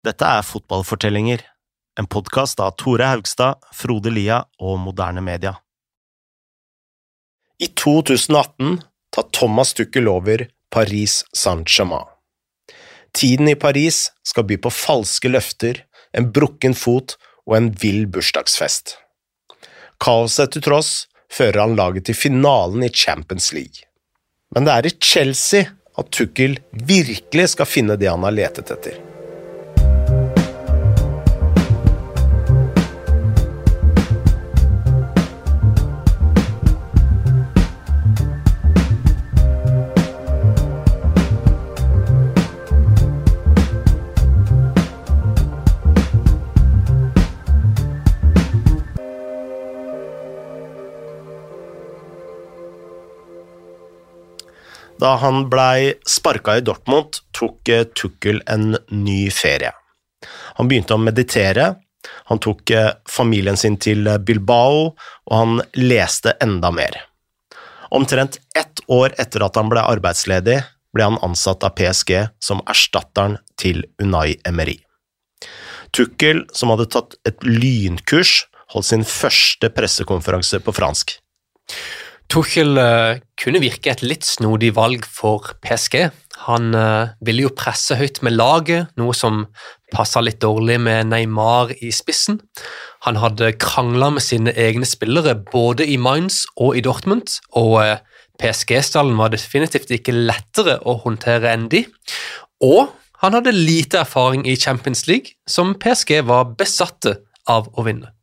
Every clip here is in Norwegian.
Dette er Fotballfortellinger, en podkast av Tore Haugstad, Frode Lia og Moderne Media. I 2018 tar Thomas Tuchel over Paris Saint-Germain. Tiden i Paris skal by på falske løfter, en brukken fot og en vill bursdagsfest. Kaoset til tross fører han laget til finalen i Champions League. Men det er i Chelsea at Tuchel virkelig skal finne det han har letet etter. Da han blei sparka i Dortmund, tok Tukkel en ny ferie. Han begynte å meditere, han tok eh, familien sin til eh, Bilbao, og han leste enda mer. Omtrent ett år etter at han ble arbeidsledig, ble han ansatt av PSG som erstatteren til Unai Emery. Tukkel, som hadde tatt et lynkurs, holdt sin første pressekonferanse på fransk. Tuchel uh, kunne virke et litt snodig valg for PSG. Han uh, ville jo presse høyt med laget, noe som passa litt dårlig med Neymar i spissen. Han hadde krangla med sine egne spillere både i Mainz og i Dortmund, og uh, PSG-stallen var definitivt ikke lettere å håndtere enn de. Og han hadde lite erfaring i Champions League, som PSG var besatte av å vinne.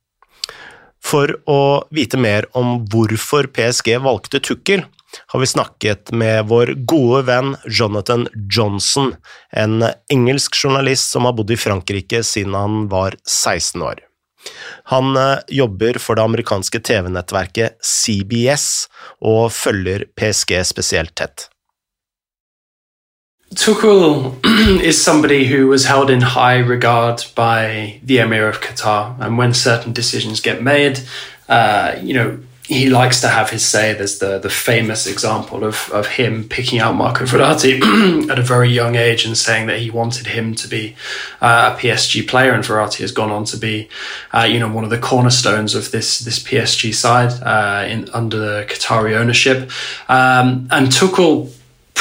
For å vite mer om hvorfor PSG valgte Tukkel, har vi snakket med vår gode venn Jonathan Johnson, en engelsk journalist som har bodd i Frankrike siden han var 16 år. Han jobber for det amerikanske TV-nettverket CBS og følger PSG spesielt tett. Tuchel is somebody who was held in high regard by the Emir of Qatar, and when certain decisions get made, uh, you know he likes to have his say. There's the the famous example of of him picking out Marco Verratti at a very young age and saying that he wanted him to be uh, a PSG player, and Verratti has gone on to be, uh, you know, one of the cornerstones of this this PSG side uh, in under the Qatari ownership. Um, and Tuchel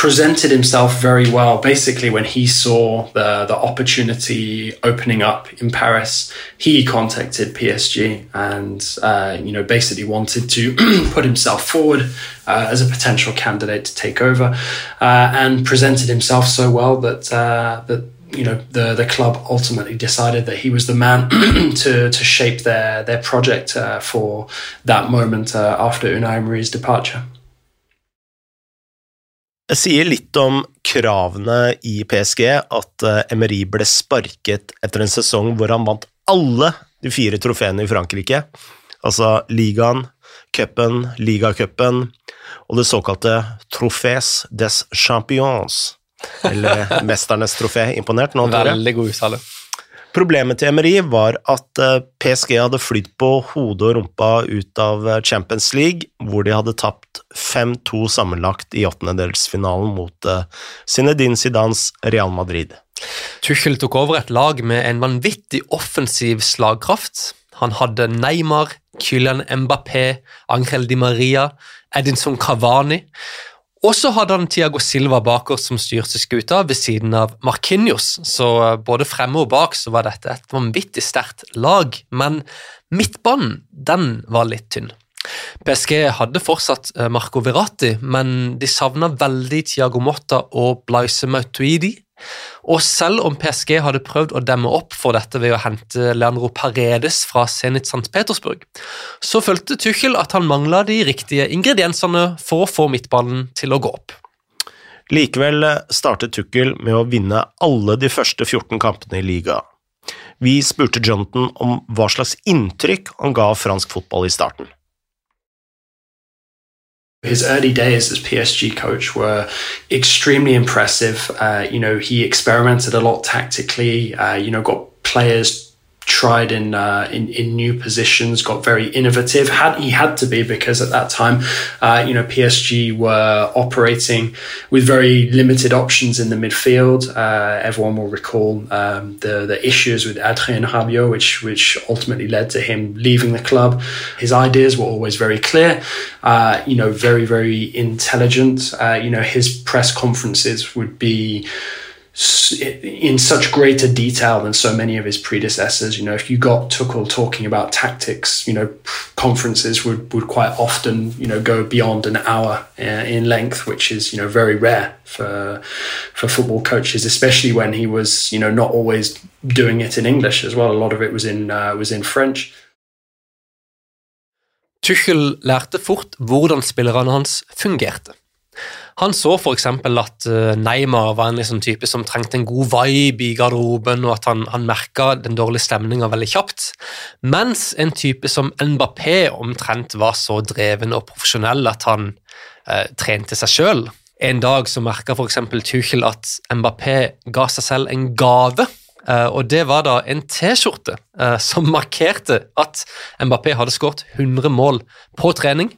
presented himself very well. Basically, when he saw the the opportunity opening up in Paris, he contacted PSG and uh, you know basically wanted to put himself forward uh, as a potential candidate to take over, uh, and presented himself so well that uh, that you know the the club ultimately decided that he was the man to to shape their their project uh, for that moment uh, after Unai Emery's departure. Det sier litt om kravene i PSG at Emery ble sparket etter en sesong hvor han vant alle de fire trofeene i Frankrike, altså ligaen, cupen, ligacupen og det såkalte Trofés des Champions, eller Mesternes trofé. Imponert nå, Tore? Veldig god uttale. Problemet til Emery var at PSG hadde flydd på hodet og rumpa ut av Champions League, hvor de hadde tapt 5-2 sammenlagt i åttendedelsfinalen mot Zinedine Zidans Real Madrid. Tuchel tok over et lag med en vanvittig offensiv slagkraft. Han hadde Neymar, Kylian Mbappé, Angel Di Maria, Edinson Cavani. Og så hadde han Tiago Silva bak oss som styrte skuta, ved siden av Marquinhos. Så både fremme og bak så var dette et vanvittig sterkt lag, men midtbanen, den var litt tynn. PSG hadde fortsatt Marco Verratti, men de savna veldig Tiago Motta og Blaise Mautuidi. Og selv om PSG hadde prøvd å demme opp for dette ved å hente Leandro Paredes fra Zenit St. Petersburg, så følte Tuchel at han mangla de riktige ingrediensene for å få midtballen til å gå opp. Likevel startet Tuchel med å vinne alle de første 14 kampene i liga. Vi spurte Jonathan om hva slags inntrykk han ga av fransk fotball i starten. His early days as PSG coach were extremely impressive. Uh, you know, he experimented a lot tactically. Uh, you know, got players tried in, uh, in in new positions, got very innovative. Had he had to be because at that time, uh, you know, PSG were operating with very limited options in the midfield. Uh, everyone will recall um, the the issues with Adrien Rabiot, which which ultimately led to him leaving the club. His ideas were always very clear. Uh, you know, very very intelligent. Uh, you know, his press conferences would be in such greater detail than so many of his predecessors. You know, if you got Tuchel talking about tactics, you know, conferences would, would quite often, you know, go beyond an hour uh, in length, which is, you know, very rare for for football coaches, especially when he was, you know, not always doing it in English as well. A lot of it was in uh, was in French. Tuchel lærte fort hvordan spillerne hans fungerte. Han så f.eks. at eh, Neymar var en liksom type som trengte en god vibe i garderoben, og at han, han merka den dårlige stemninga veldig kjapt. Mens en type som Mbappé omtrent var så dreven og profesjonell at han eh, trente seg sjøl. En dag så merka f.eks. Tuchel at Mbappé ga seg selv en gave. Uh, og Det var da en T-skjorte uh, som markerte at Mbappé hadde skåret 100 mål på trening.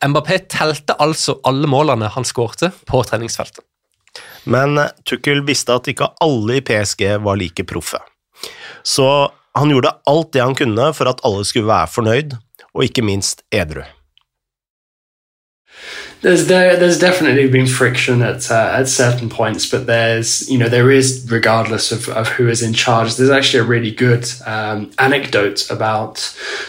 Mbappé telte altså alle målene han skårte på treningsfeltet. Men Tukkel visste at ikke alle i PSG var like proffe. Så han gjorde alt det han kunne for at alle skulle være fornøyd, og ikke minst edru. There's there there's definitely been friction at uh, at certain points, but there's you know there is regardless of, of who is in charge. There's actually a really good um, anecdote about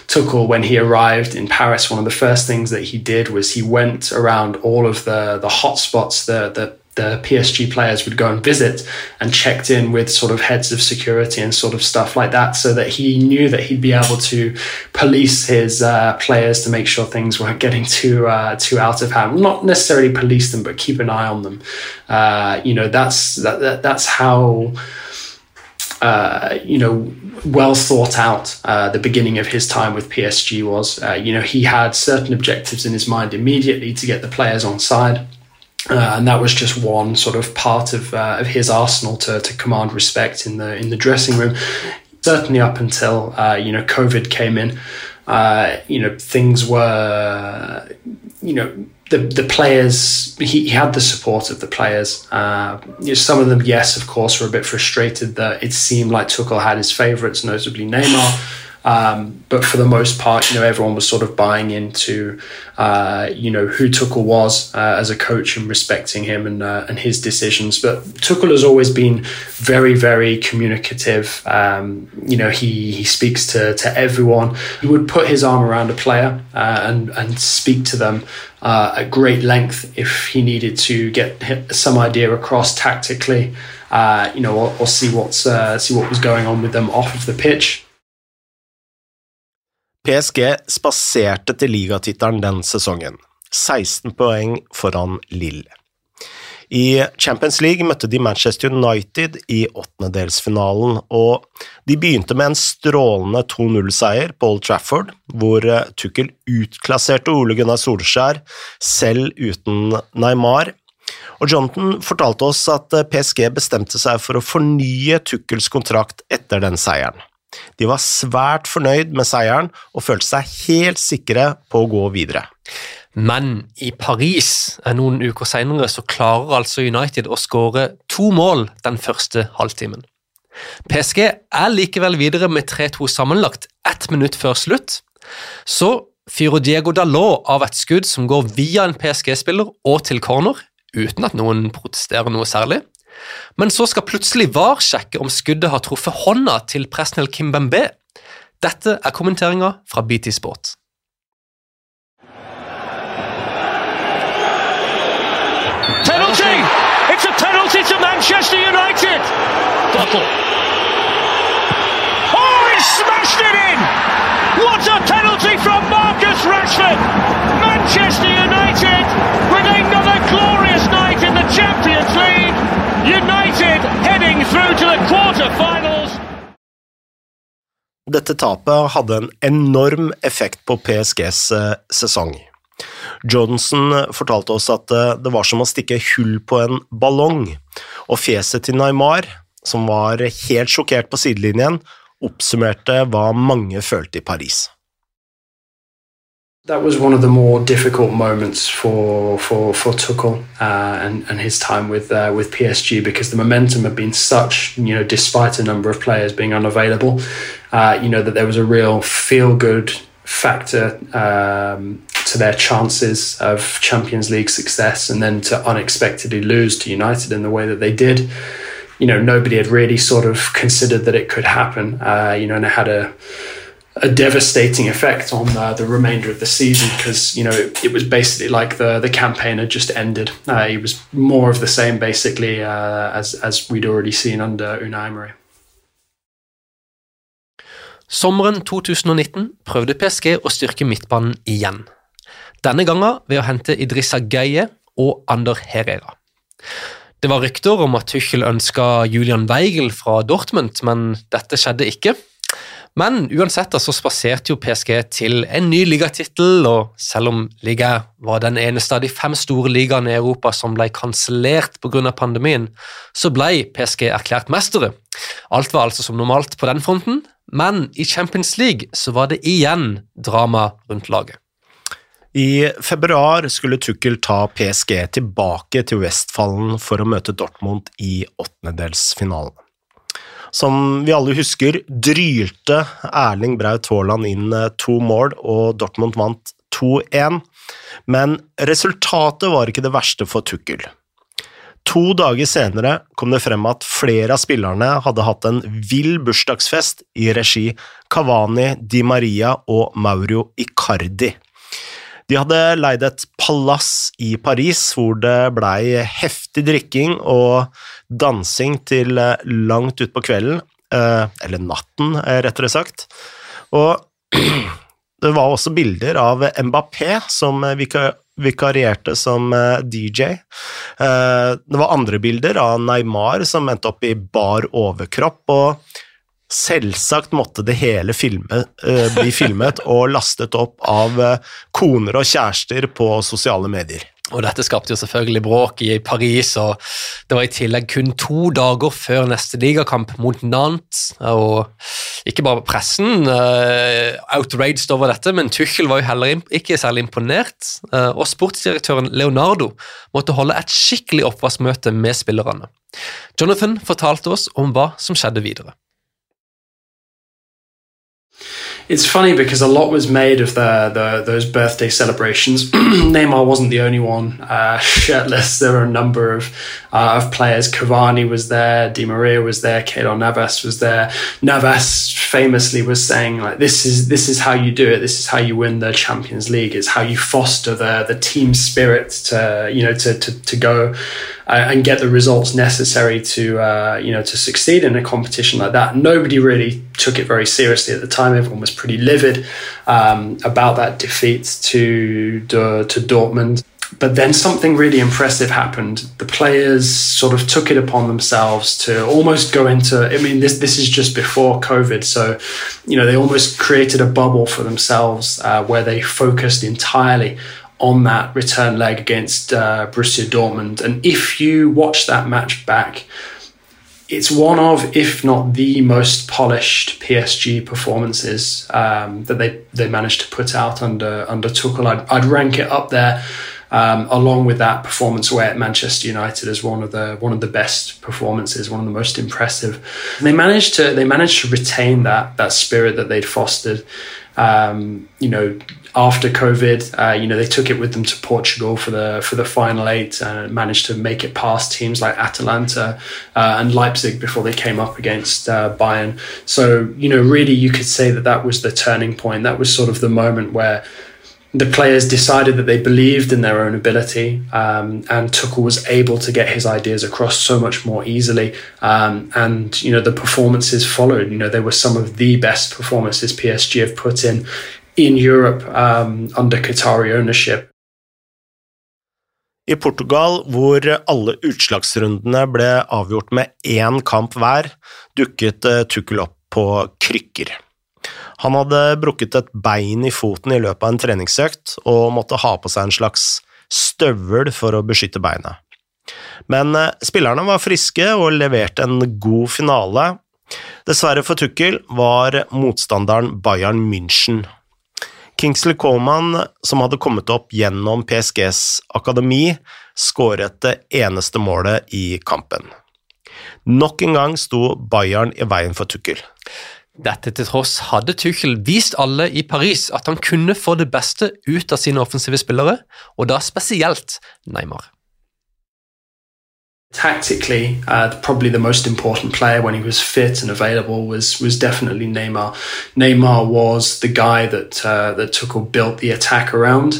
Tuchel when he arrived in Paris. One of the first things that he did was he went around all of the the hotspots, the the the PSG players would go and visit and checked in with sort of heads of security and sort of stuff like that so that he knew that he'd be able to police his uh, players to make sure things weren't getting too uh, too out of hand not necessarily police them but keep an eye on them uh, you know that's that, that that's how uh, you know, well thought out. Uh, the beginning of his time with PSG was, uh, you know, he had certain objectives in his mind immediately to get the players on side. Uh, and that was just one sort of part of uh, of his arsenal to, to command respect in the in the dressing room. Certainly up until uh, you know COVID came in, uh, you know things were you know the the players he, he had the support of the players. Uh, you know, some of them, yes, of course, were a bit frustrated that it seemed like Tuchel had his favourites, notably Neymar. Um, but for the most part, you know, everyone was sort of buying into, uh, you know, who Tuchel was uh, as a coach and respecting him and uh, and his decisions. But Tuchel has always been very, very communicative. Um, you know, he he speaks to to everyone. He would put his arm around a player uh, and and speak to them uh, at great length if he needed to get some idea across tactically. Uh, you know, or, or see what's see what was going on with them off of the pitch. PSG spaserte til ligatittelen den sesongen, 16 poeng foran Lille. I Champions League møtte de Manchester United i åttendedelsfinalen, og de begynte med en strålende 2-0-seier på Old Trafford, hvor Tukkel utklasserte Ole Gunnar Solskjær, selv uten Neymar. Og Jonathan fortalte oss at PSG bestemte seg for å fornye Tukkels kontrakt etter den seieren. De var svært fornøyd med seieren og følte seg helt sikre på å gå videre. Men i Paris noen uker senere så klarer altså United å skåre to mål den første halvtimen. PSG er likevel videre med 3-2 sammenlagt ett minutt før slutt. Så fyrer Diego Dalot av et skudd som går via en PSG-spiller og til corner, uten at noen protesterer noe særlig. Men så skal plutselig VAR sjekke om skuddet har truffet hånda til Presnell Kimbembe. Dette er kommenteringa fra BT Sport. Penalty! It's a penalty to Manchester United! Double. Oh, he smashed it in! What a penalty from Marcus Rashford! Manchester United with another glorious Dette tapet hadde en enorm effekt på PSGs eh, sesong. Johnson fortalte oss at eh, det var som å stikke hull på en ballong, og fjeset til Neymar, som var helt sjokkert på sidelinjen, oppsummerte hva mange følte i Paris. That was one of the more difficult moments for for for Tuchel uh, and and his time with uh, with PSG because the momentum had been such, you know, despite a number of players being unavailable, uh, you know that there was a real feel good factor um, to their chances of Champions League success, and then to unexpectedly lose to United in the way that they did. You know, nobody had really sort of considered that it could happen. Uh, you know, and it had a a devastating effect on uh, the remainder of the season because you know it, it, was basically like the the campaign had just ended. Uh, it was more of the same basically uh, as as we'd already seen under Unai Emery. Sommeren 2019 prøvde PSG å styrke midtbanen igjen. Denne gangen ved å hente Idrissa Gueye og Ander Herrera. Det var rykter om at Tuchel ønska Julian Weigel fra Dortmund, men dette skjedde ikke. Men uansett så spaserte jo PSG til en ny ligatittel, og selv om liga var den eneste av de fem store ligaene i Europa som ble kansellert pga. pandemien, så ble PSG erklært mestere. Alt var altså som normalt på den fronten, men i Champions League så var det igjen drama rundt laget. I februar skulle Tukkel ta PSG tilbake til Westfallen for å møte Dortmund i åttendedelsfinalen. Som vi alle husker, drylte Erling Braut Haaland inn eh, to mål, og Dortmund vant 2-1. Men resultatet var ikke det verste for Tukkel. To dager senere kom det frem at flere av spillerne hadde hatt en vill bursdagsfest i regi Cavani, Di Maria og Mauro Icardi. De hadde leid et palass i Paris hvor det blei heftig drikking og dansing til eh, langt utpå kvelden, eh, eller natten, eh, rettere sagt. Og det var også bilder av Mbappé som vikarierte som DJ. Det var andre bilder av Neymar som endte opp i bar overkropp, og Selvsagt måtte det hele filme, uh, bli filmet og lastet opp av uh, koner og kjærester på sosiale medier. Og Dette skapte jo selvfølgelig bråk i Paris, og det var i tillegg kun to dager før neste ligakamp mot Nantes. Og ikke bare pressen uh, outraged over dette, men Tuchel var jo heller ikke særlig imponert. Uh, og sportsdirektøren Leonardo måtte holde et skikkelig oppvaskmøte med spillerne. Jonathan fortalte oss om hva som skjedde videre. It's funny because a lot was made of the, the those birthday celebrations. Neymar wasn't the only one uh, shirtless. There were a number of uh, of players. Cavani was there. Di Maria was there. Keylor Navas was there. Navas famously was saying like, "This is this is how you do it. This is how you win the Champions League. It's how you foster the the team spirit to you know to to, to go." Uh, and get the results necessary to uh, you know to succeed in a competition like that. Nobody really took it very seriously at the time. Everyone was pretty livid um, about that defeat to to Dortmund. But then something really impressive happened. The players sort of took it upon themselves to almost go into. I mean, this this is just before COVID, so you know they almost created a bubble for themselves uh, where they focused entirely on that return leg against uh, Borussia Dortmund. And if you watch that match back, it's one of, if not the most polished PSG performances um, that they they managed to put out under under Tuchel. I'd, I'd rank it up there. Um, along with that performance away at Manchester United as one of the one of the best performances, one of the most impressive. And they managed to they managed to retain that that spirit that they'd fostered. Um, you know, after COVID, uh, you know they took it with them to Portugal for the for the final eight and managed to make it past teams like Atalanta uh, and Leipzig before they came up against uh, Bayern. So you know, really, you could say that that was the turning point. That was sort of the moment where the players decided that they believed in their own ability, um, and Tuchel was able to get his ideas across so much more easily. Um, and you know the performances followed. You know they were some of the best performances PSG have put in in Europe um, under Qatari ownership. I Portugal, hvor alle utslagsrundene ble avgjort med én kamp hver, dukket uh, Tuchel opp på krykker. Han hadde brukket et bein i foten i løpet av en treningsøkt og måtte ha på seg en slags støvel for å beskytte beinet. Men uh, spillerne var friske og leverte en god finale, Dessverre for Tukkel var motstanderen Bayern München. Kingsley Coman, som hadde kommet opp gjennom PSGs akademi, skåret det eneste målet i kampen. Nok en gang sto Bayern i veien for Tukkel. Dette til tross hadde Tuchel vist alle i Paris at han kunne få det beste ut av sine offensive spillere, og da spesielt Neymar. Tactically, uh, probably the most important player when he was fit and available was was definitely Neymar. Neymar was the guy that uh, that Tuchel built the attack around,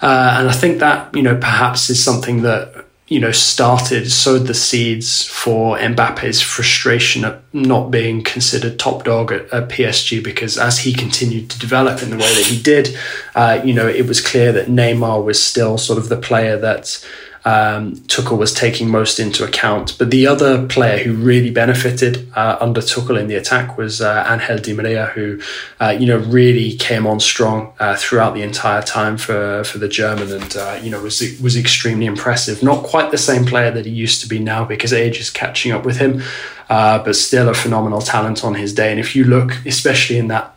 uh, and I think that you know perhaps is something that you know, started, sowed the seeds for Mbappe's frustration at not being considered top dog at, at PSG because as he continued to develop in the way that he did, uh, you know, it was clear that Neymar was still sort of the player that um, Tuchel was taking most into account. But the other player who really benefited uh, under Tuchel in the attack was uh, Angel Di Maria, who uh, you know really came on strong uh, throughout the entire time for for the German, and uh, you know was was extremely impressive. Not quite the same player that he used to be now because age is catching up with him, uh, but still a phenomenal talent on his day. And if you look, especially in that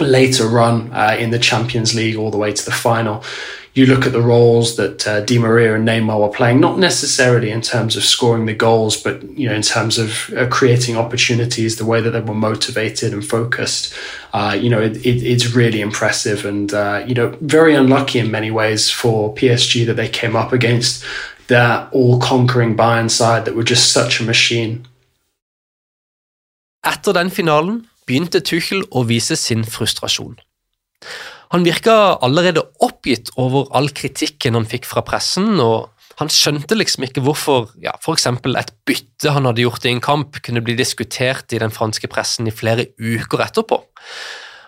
later run in the Champions League all the way to the final you look at the roles that uh, Di Maria and Neymar were playing, not necessarily in terms of scoring the goals, but you know in terms of uh, creating opportunities, the way that they were motivated and focused. Uh, you know, it, it, it's really impressive, and uh, you know, very unlucky in many ways for PSG that they came up against that all-conquering Bayern side that were just such a machine. Etter den finalen begynte Tuchel å vise sin frustrasjon. Han virka allerede oppgitt over all kritikken han fikk fra pressen, og han skjønte liksom ikke hvorfor ja, f.eks. et bytte han hadde gjort i en kamp, kunne bli diskutert i den franske pressen i flere uker etterpå.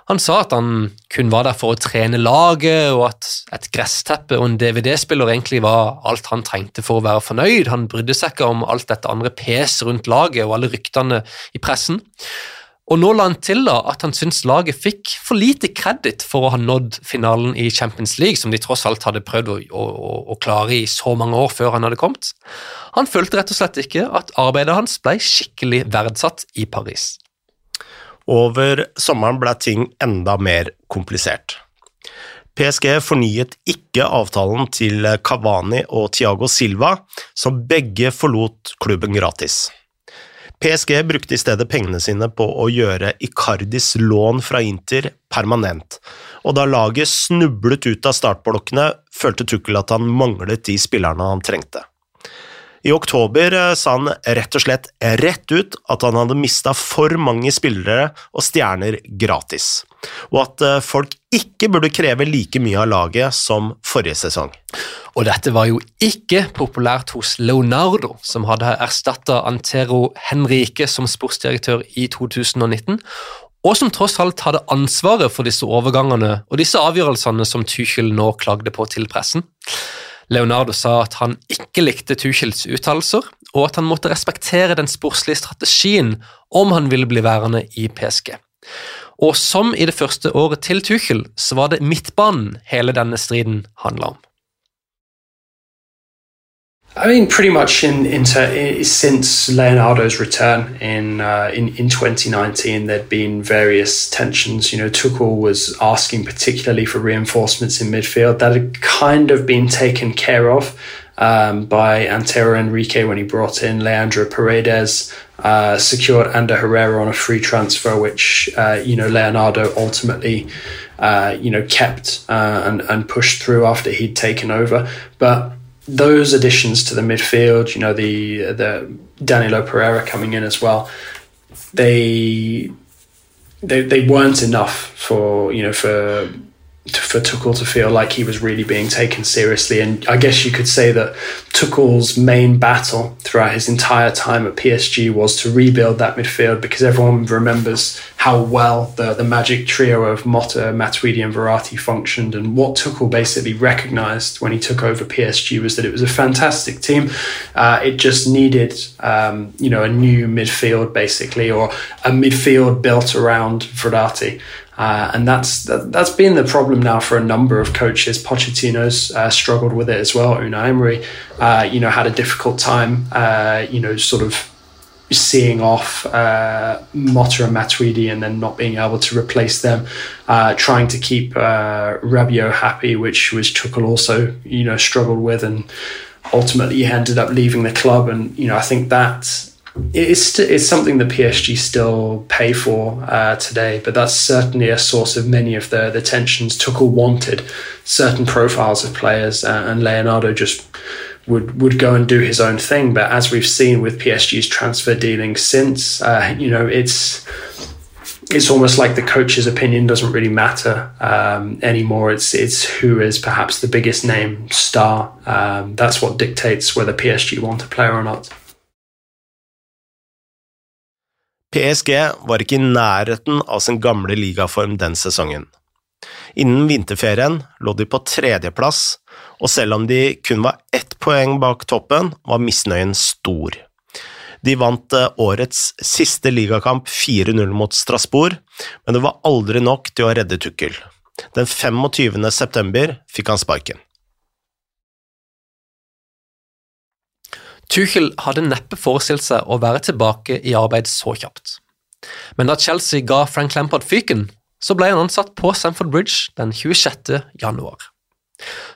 Han sa at han kun var der for å trene laget, og at et gressteppe og en DVD-spiller egentlig var alt han trengte for å være fornøyd. Han brydde seg ikke om alt dette andre pes rundt laget og alle ryktene i pressen. Og nå la han til da at han syntes laget fikk for lite kreditt for å ha nådd finalen i Champions League, som de tross alt hadde prøvd å, å, å, klare i så mange år før han hadde kommet. Han følte rett og slett ikke at arbeidet hans ble skikkelig verdsatt i Paris. Over sommeren ble ting enda mer komplisert. PSG fornyet ikke avtalen til Cavani og Thiago Silva, som begge forlot klubben gratis. PSG brukte i stedet pengene sine på å gjøre Icardis lån fra Inter permanent, og da laget snublet ut av startblokkene, følte Tukkel at han manglet de spillerne han trengte. I oktober eh, sa han rett og slett rett ut at han hadde mista for mange spillere og stjerner gratis, og at eh, folk ikke burde kreve like mye av laget som forrige sesong. Og dette var jo ikke populært hos Leonardo, som hadde erstatta Antero Henrique som sportsdirektør i 2019, og som tross alt hadde ansvaret for disse overgangene og disse avgjørelsene som Tuchel nå klagde på til pressen. Leonardo sa at han ikke likte Tuchels uttalelser, og at han måtte respektere den sportslige strategien om han ville bli værende i PSG. Og som i det første året til Tuchel, så var det midtbanen hele denne striden handla om. I mean, pretty much in, in ter- since Leonardo's return in, uh, in in 2019, there'd been various tensions. You know, Tuchel was asking particularly for reinforcements in midfield that had kind of been taken care of um, by Antero Enrique when he brought in Leandro Paredes, uh, secured Ander Herrera on a free transfer, which uh, you know Leonardo ultimately. Uh, you know, kept uh, and and pushed through after he'd taken over, but those additions to the midfield, you know, the the Danilo Pereira coming in as well, they they they weren't enough for you know for for Tuchel to feel like he was really being taken seriously. And I guess you could say that Tuchel's main battle throughout his entire time at PSG was to rebuild that midfield because everyone remembers how well the, the magic trio of Motta, Matuidi, and Verratti functioned. And what Tuchel basically recognized when he took over PSG was that it was a fantastic team. Uh, it just needed, um, you know, a new midfield basically, or a midfield built around Verratti. Uh, and that's that, has been the problem now for a number of coaches. Pochettino's uh, struggled with it as well. Unai Emery, uh, you know, had a difficult time, uh, you know, sort of seeing off uh, Motta and Matuidi and then not being able to replace them, uh, trying to keep Rabiot happy, which was Tuchel also you know struggled with, and ultimately he ended up leaving the club. And you know I think that it's it's something that PSG still pay for uh, today, but that's certainly a source of many of the the tensions. Tuchel wanted certain profiles of players, uh, and Leonardo just would would go and do his own thing. But as we've seen with PSG's transfer dealings since, uh, you know, it's it's almost like the coach's opinion doesn't really matter um, anymore. It's it's who is perhaps the biggest name star. Um, that's what dictates whether PSG want a player or not. PSG var ikke i nærheten av sin gamle ligaform den sesongen. Innen vinterferien lå de på tredjeplass, og selv om de kun var ett poeng bak toppen, var misnøyen stor. De vant eh, årets siste ligakamp 4-0 mot Strasbourg, men det var aldri nok til å redde Tukkel. Den 25. september fikk han sparken. Tuchel hadde neppe forestilt seg å være tilbake i arbeid så kjapt. Men da Chelsea ga Frank Lampard fyken, så ble han ansatt på Stamford Bridge den 26. januar.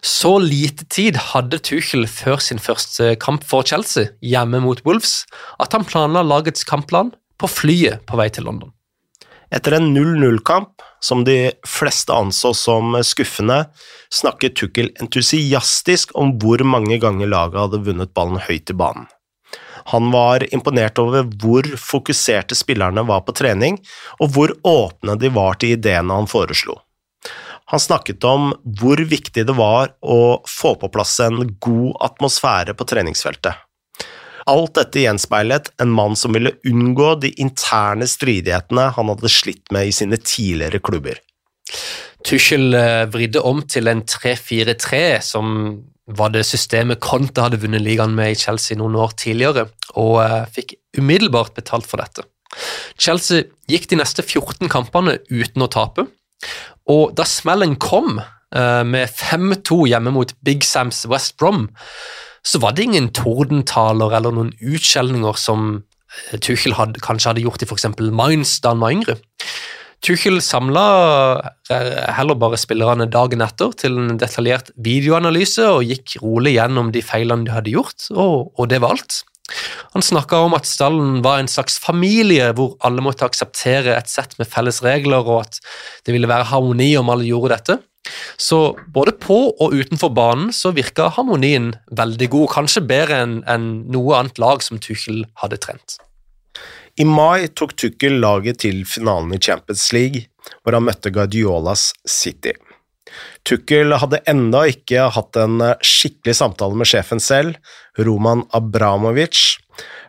Så lite tid hadde Tuchel før sin første kamp for Chelsea, hjemme mot Wolves, at han planla lagets kampplan på flyet på vei til London. Etter en 0-0-kamp, som de fleste anså som skuffende, snakket Tukkel entusiastisk om hvor mange ganger laget hadde vunnet ballen høyt i banen. Han var imponert over hvor fokuserte spillerne var på trening, og hvor åpne de var til ideene han foreslo. Han snakket om hvor viktig det var å få på plass en god atmosfære på treningsfeltet. Alt dette gjenspeilet en mann som ville unngå de interne stridighetene han hadde slitt med i sine tidligere klubber. Tuchel eh, vridde om til en 3-4-3, som var det systemet Conte hadde vunnet ligaen med i Chelsea noen år tidligere, og eh, fikk umiddelbart betalt for dette. Chelsea gikk de neste 14 kampene uten å tape, og da smellen kom, eh, med 5-2 hjemme mot Big Sams West Brom, så var det ingen tordentaler eller noen utskjelninger som eh, Tuchel hadde, kanskje hadde gjort i f.eks. Mainz da han var yngre. Tuchel samla eh, heller bare spillerne dagen etter til en detaljert videoanalyse og gikk rolig gjennom de feilene de hadde gjort, og, og det var alt. Han snakka om at stallen var en slags familie hvor alle måtte akseptere et sett med felles regler, og at det ville være harmoni om alle gjorde dette. Så både på og utenfor banen så virka harmonien veldig god, kanskje bedre enn en noe annet lag som Tuchel hadde trent. I mai tok Tuchel laget til finalen i Champions League, hvor han møtte Guardiolas City. Tuchel hadde enda ikke hatt en skikkelig samtale med sjefen selv, Roman Abramovic,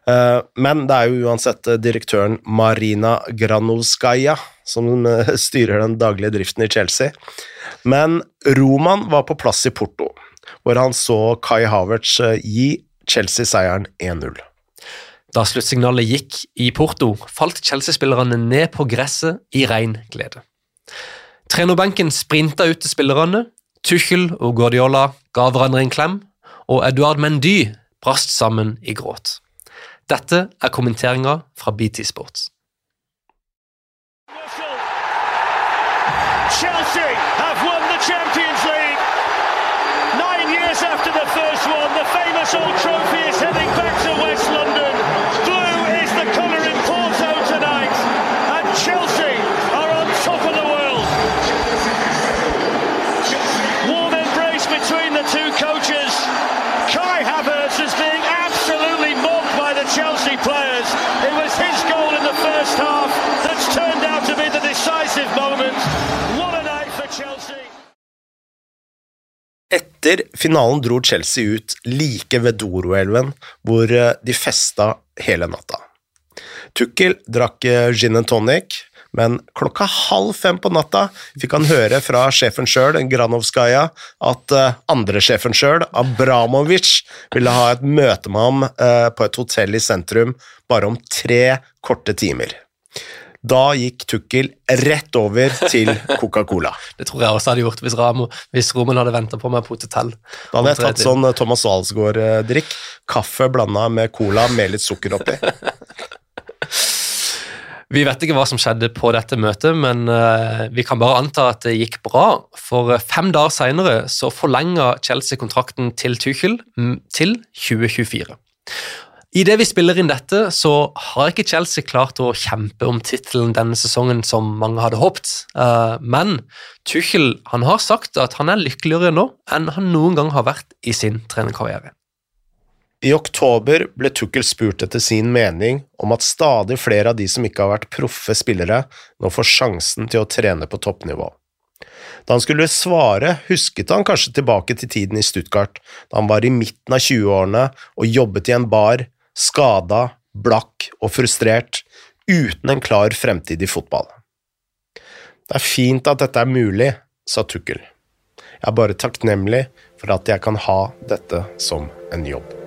men det er jo uansett eh, direktøren Marina Granovskaja som styrer den daglige driften i Chelsea. Men Roman var på plass i Porto, hvor han så Kai Havertz gi Chelsea seieren 1-0. Da sluttsignalet gikk i Porto, falt Chelsea-spillerne ned på gresset i ren glede. Trenerbenken sprinta ut til spillerne. Tuchel og Guardiola ga hverandre en klem, og Eduard Mendy brast sammen i gråt. Dette er kommenteringa fra BT Sports. Finalen dro Chelsea ut like ved Doroelven, hvor eh, de festa hele natta. Tukkel drakk eh, gin and tonic, men klokka halv fem på natta fikk han høre fra sjefen sjøl, Granovskaja, at andre andresjefen sjøl, Abramovic, ville ha et møte med ham på et hotell i sentrum bare om tre korte timer. Da gikk Tukkel rett over til Coca-Cola. Det tror jeg også hadde gjort hvis, Ramo, hvis Roman hadde venta på meg på hotell. Da hadde jeg tatt sånn Thomas Walsgaard-drikk. Kaffe blanda med cola med litt sukker oppi. Vi vet ikke hva som skjedde på dette møtet, men uh, vi kan bare anta at det gikk bra. For fem dager senere så forlenga Chelsea kontrakten til Tuchel til 2024. I det vi spiller inn dette, så har ikke Chelsea klart å kjempe om tittelen denne sesongen som mange hadde håpet. Uh, men Tuchel han har sagt at han er lykkeligere nå enn han noen gang har vært i sin trenerkarriere. I oktober ble Tuchel spurt etter sin mening om at stadig flere av de som ikke har vært proffe spillere, nå får sjansen til å trene på toppnivå. Da han skulle svare, husket han kanskje tilbake til tiden i Stuttgart, da han var i midten av 20-årene og jobbet i en bar, skada, blakk og frustrert, uten en klar fremtid i fotball. Det er fint at dette er mulig, sa Tukkel. Jeg er bare takknemlig for at jeg kan ha dette som en jobb.